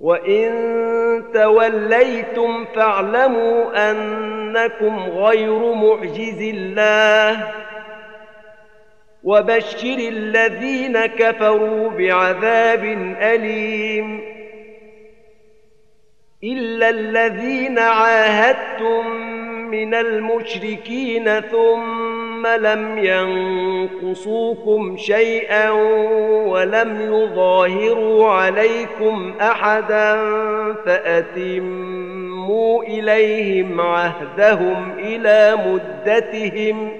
وان توليتم فاعلموا انكم غير معجز الله وبشر الذين كفروا بعذاب اليم الا الذين عاهدتم من المشركين ثم ثم لم ينقصوكم شيئا ولم يظاهروا عليكم أحدا فأتموا إليهم عهدهم إلى مدتهم.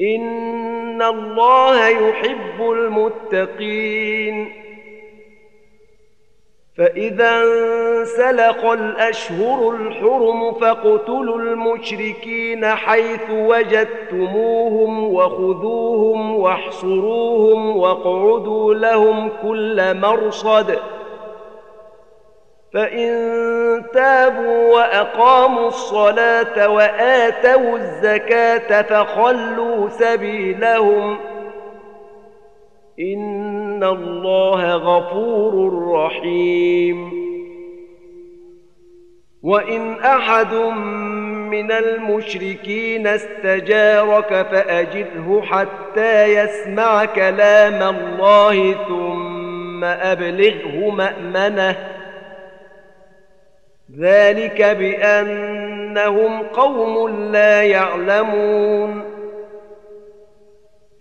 إن الله يحب المتقين. فإذا انسلخ الأشهر الحرم فاقتلوا المشركين حيث وجدتموهم وخذوهم واحصروهم واقعدوا لهم كل مرصد. فإن تابوا وأقاموا الصلاة وآتوا الزكاة فخلوا سبيلهم ۖ. ان الله غفور رحيم وان احد من المشركين استجارك فاجره حتى يسمع كلام الله ثم ابلغه مامنه ذلك بانهم قوم لا يعلمون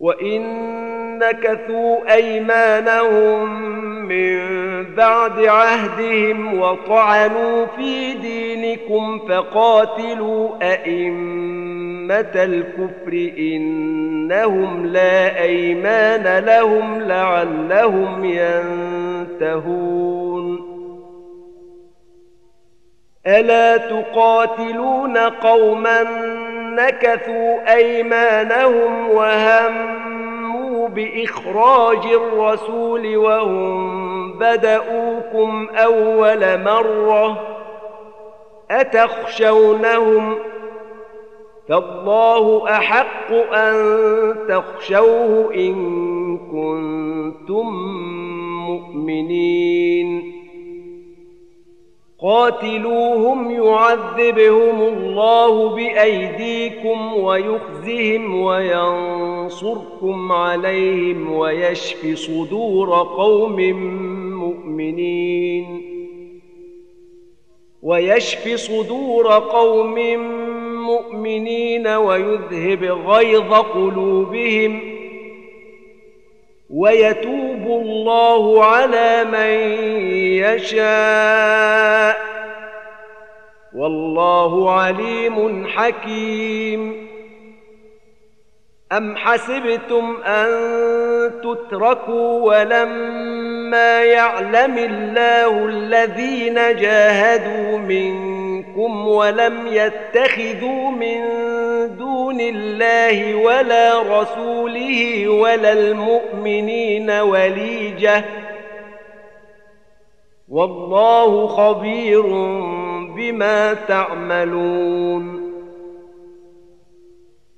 وان نكثوا ايمانهم من بعد عهدهم وطعنوا في دينكم فقاتلوا أئمة الكفر إنهم لا أيمان لهم لعلهم ينتهون ألا تقاتلون قوما نكثوا أيمانهم وهموا بإخراج الرسول وهم بدؤوكم أول مرة أتخشونهم فالله أحق أن تخشوه إن كنتم مؤمنين قاتلوهم يعذبهم الله بأيديكم ويخزهم وينصركم عليهم ويشف صدور قوم مؤمنين ويشف صدور قوم مؤمنين ويذهب غيظ قلوبهم ويتوب الله على من يشاء. والله عليم حكيم. أم حسبتم أن تتركوا ولما يعلم الله الذين جاهدوا منكم ولم يتخذوا من دون الله ولا رسوله ولا المؤمنين وليجة. والله خبير بما تعملون.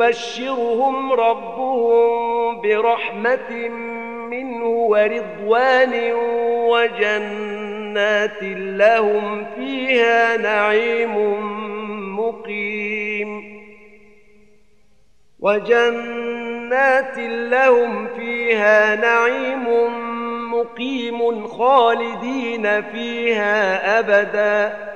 يبشرهم ربهم برحمة منه ورضوان وجنات لهم فيها نعيم مقيم. وجنات لهم فيها نعيم مقيم خالدين فيها أبدا.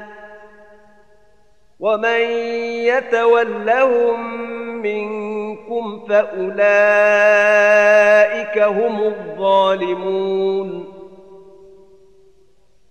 ومن يتولهم منكم فأولئك هم الظالمون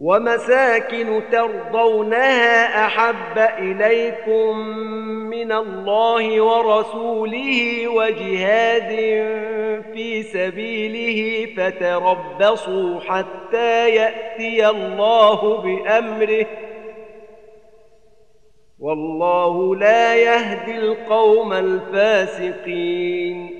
ومساكن ترضونها أحب إليكم من الله ورسوله وجهاد في سبيله فتربصوا حتى يأتي الله بأمره. والله لا يهدي القوم الفاسقين.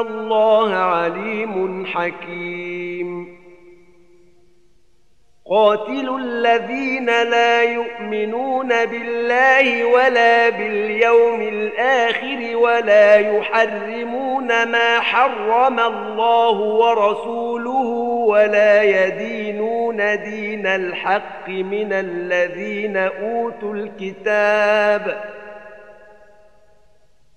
الله عليم حكيم. قاتلوا الذين لا يؤمنون بالله ولا باليوم الآخر ولا يحرمون ما حرم الله ورسوله ولا يدينون دين الحق من الذين أوتوا الكتاب.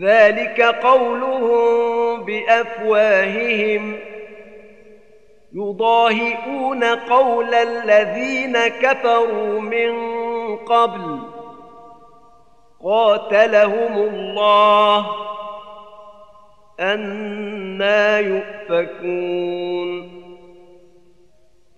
ذلك قولهم بأفواههم. يضاهئون قول الذين كفروا من قبل. قاتلهم الله. أنا يؤفكون.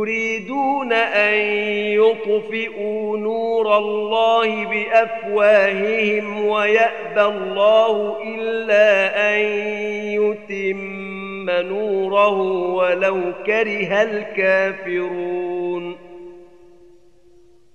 يريدون أن يطفئوا نور الله بأفواههم ويأبى الله إلا أن يتم نوره ولو كره الكافرون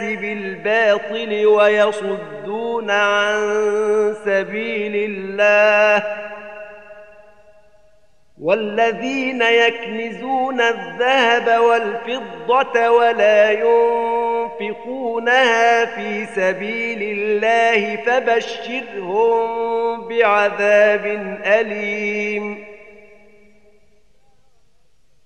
بالباطل ويصدون عن سبيل الله والذين يكنزون الذهب والفضة ولا ينفقونها في سبيل الله فبشرهم بعذاب أليم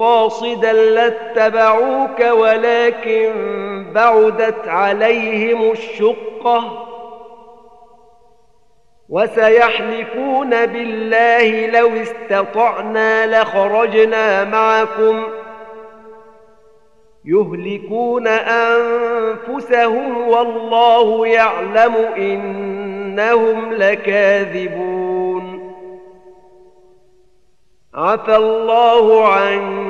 قاصدا لاتبعوك ولكن بعدت عليهم الشقة. وسيحلفون بالله لو استطعنا لخرجنا معكم. يهلكون أنفسهم والله يعلم إنهم لكاذبون. عفى الله عنك.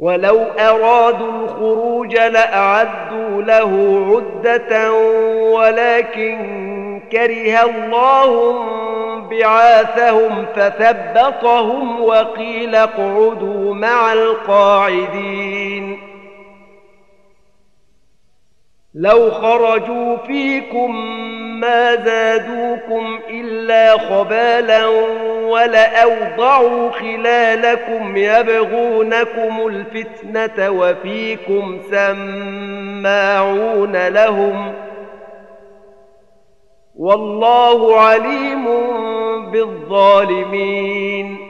ولو أرادوا الخروج لأعدوا له عدة ولكن كره الله بعاثهم فثبطهم وقيل اقعدوا مع القاعدين. لو خرجوا فيكم ما زادوكم إلا خبالا ولأوضعوا خلالكم يبغونكم الفتنة وفيكم سماعون لهم والله عليم بالظالمين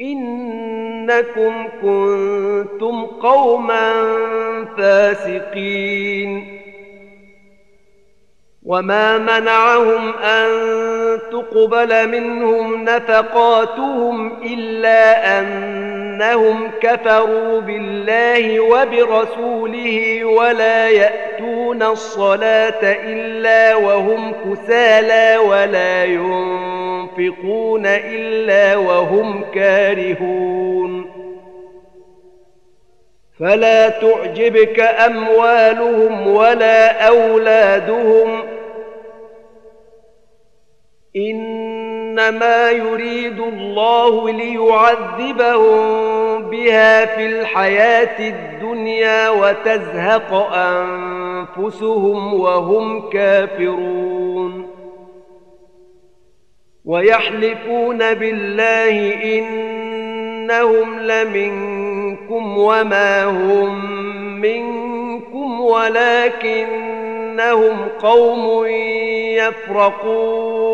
إنكم كنتم قوما فاسقين. وما منعهم ان تقبل منهم نفقاتهم الا انهم كفروا بالله وبرسوله ولا ياتون الصلاه الا وهم كسالى ولا ينفقون الا وهم كارهون فلا تعجبك اموالهم ولا اولادهم إنما يريد الله ليعذبهم بها في الحياة الدنيا وتزهق أنفسهم وهم كافرون. ويحلفون بالله إنهم لمنكم وما هم منكم ولكنهم قوم يفرقون.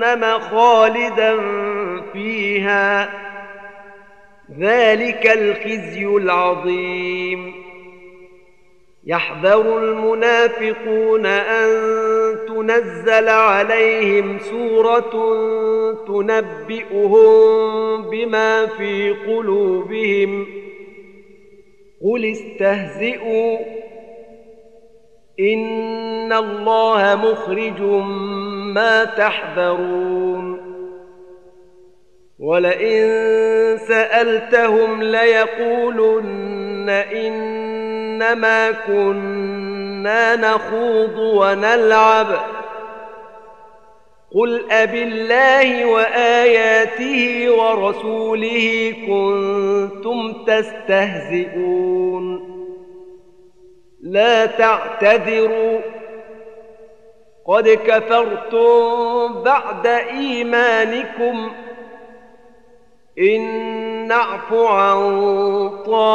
جهنم خالدا فيها. ذلك الخزي العظيم. يحذر المنافقون أن تنزل عليهم سورة تنبئهم بما في قلوبهم. قل استهزئوا ان الله مخرج ما تحذرون ولئن سالتهم ليقولن انما كنا نخوض ونلعب قل أبالله وآياته ورسوله كنتم تستهزئون لا تعتذروا. قد كفرتم بعد إيمانكم. إن نعف عن طائفة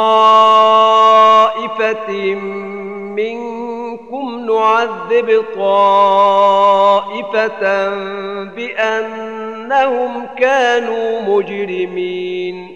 منكم نعذب طائفة بأنهم كانوا مجرمين.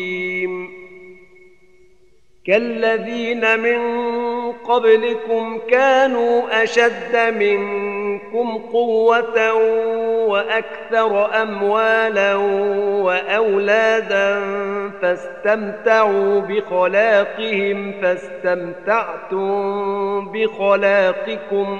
كالذين من قبلكم كانوا أشد منكم قوة وأكثر أموالا وأولادا فاستمتعوا بخلاقهم فاستمتعتم بخلاقكم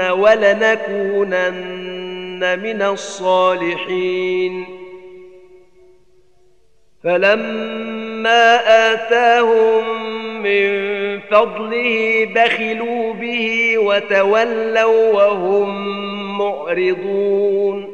ولنكونن من الصالحين. فلما آتاهم من فضله بخلوا به وتولوا وهم معرضون.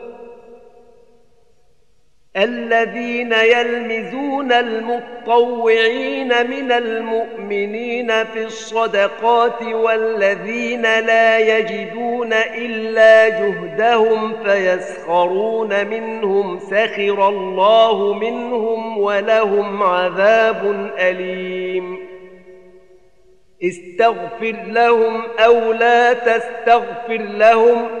الذين يلمزون المطوعين من المؤمنين في الصدقات والذين لا يجدون إلا جهدهم فيسخرون منهم سخر الله منهم ولهم عذاب أليم. استغفر لهم أو لا تستغفر لهم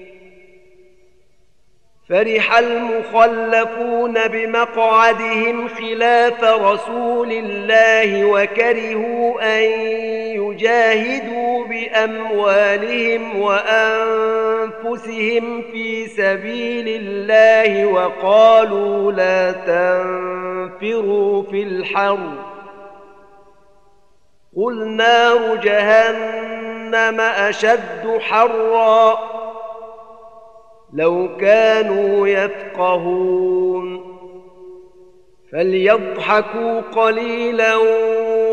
فرح المخلفون بمقعدهم خلاف رسول الله وكرهوا أن يجاهدوا بأموالهم وأنفسهم في سبيل الله وقالوا لا تنفروا في الحرب قل نار جهنم أشد حرا. لو كانوا يفقهون فليضحكوا قليلا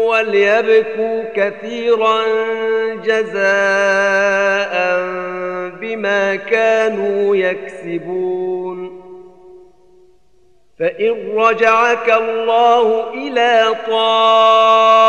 وليبكوا كثيرا جزاء بما كانوا يكسبون فإن رجعك الله إلى طائفة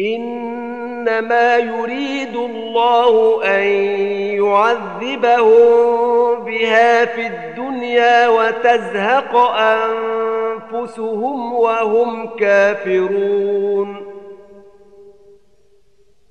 إنما يريد الله أن يعذبهم بها في الدنيا وتزهق أنفسهم وهم كافرون.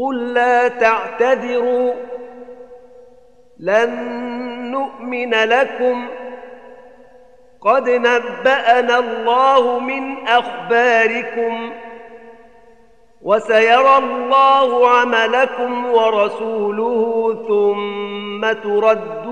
قل لا تعتذروا لن نؤمن لكم. قد نبأنا الله من أخباركم وسيرى الله عملكم ورسوله ثم تردون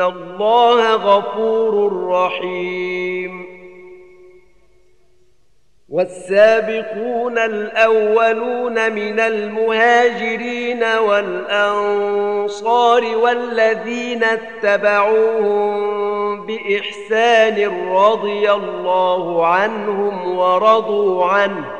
الله غفور رحيم والسابقون الأولون من المهاجرين والأنصار والذين اتبعوهم بإحسان رضي الله عنهم ورضوا عنه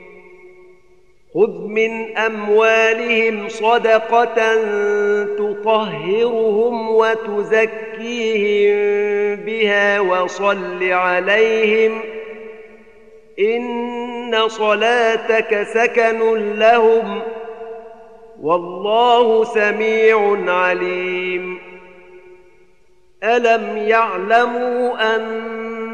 خذ من أموالهم صدقة تطهرهم وتزكيهم بها وصل عليهم إن صلاتك سكن لهم والله سميع عليم. ألم يعلموا أن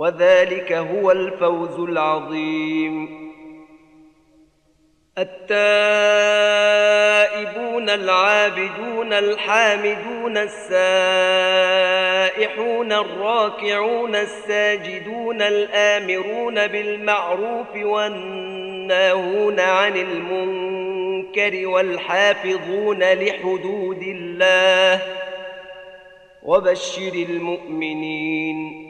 وذلك هو الفوز العظيم. التائبون العابدون الحامدون السائحون الراكعون الساجدون الآمرون بالمعروف والناهون عن المنكر والحافظون لحدود الله وبشر المؤمنين.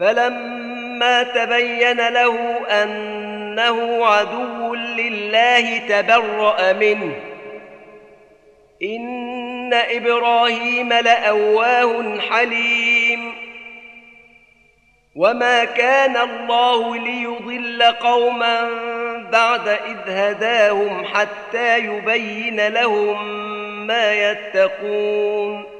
فلما تبين له أنه عدو لله تبرأ منه. إن إبراهيم لأواه حليم. وما كان الله ليضل قوما بعد إذ هداهم حتى يبين لهم ما يتقون.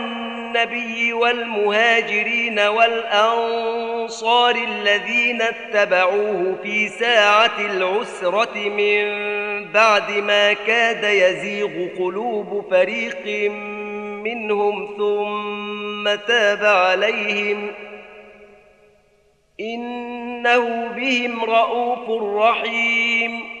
النبي والمهاجرين والأنصار الذين اتبعوه في ساعة العسرة من بعد ما كاد يزيغ قلوب فريق منهم ثم تاب عليهم إنه بهم رءوف رحيم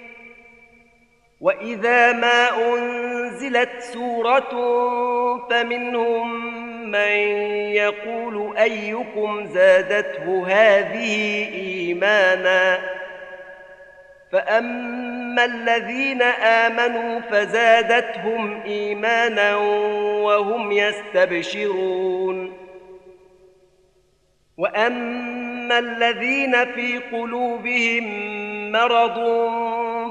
واذا ما انزلت سوره فمنهم من يقول ايكم زادته هذه ايمانا فاما الذين امنوا فزادتهم ايمانا وهم يستبشرون واما الذين في قلوبهم مرض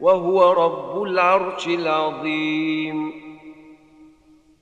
وهو رب العرش العظيم.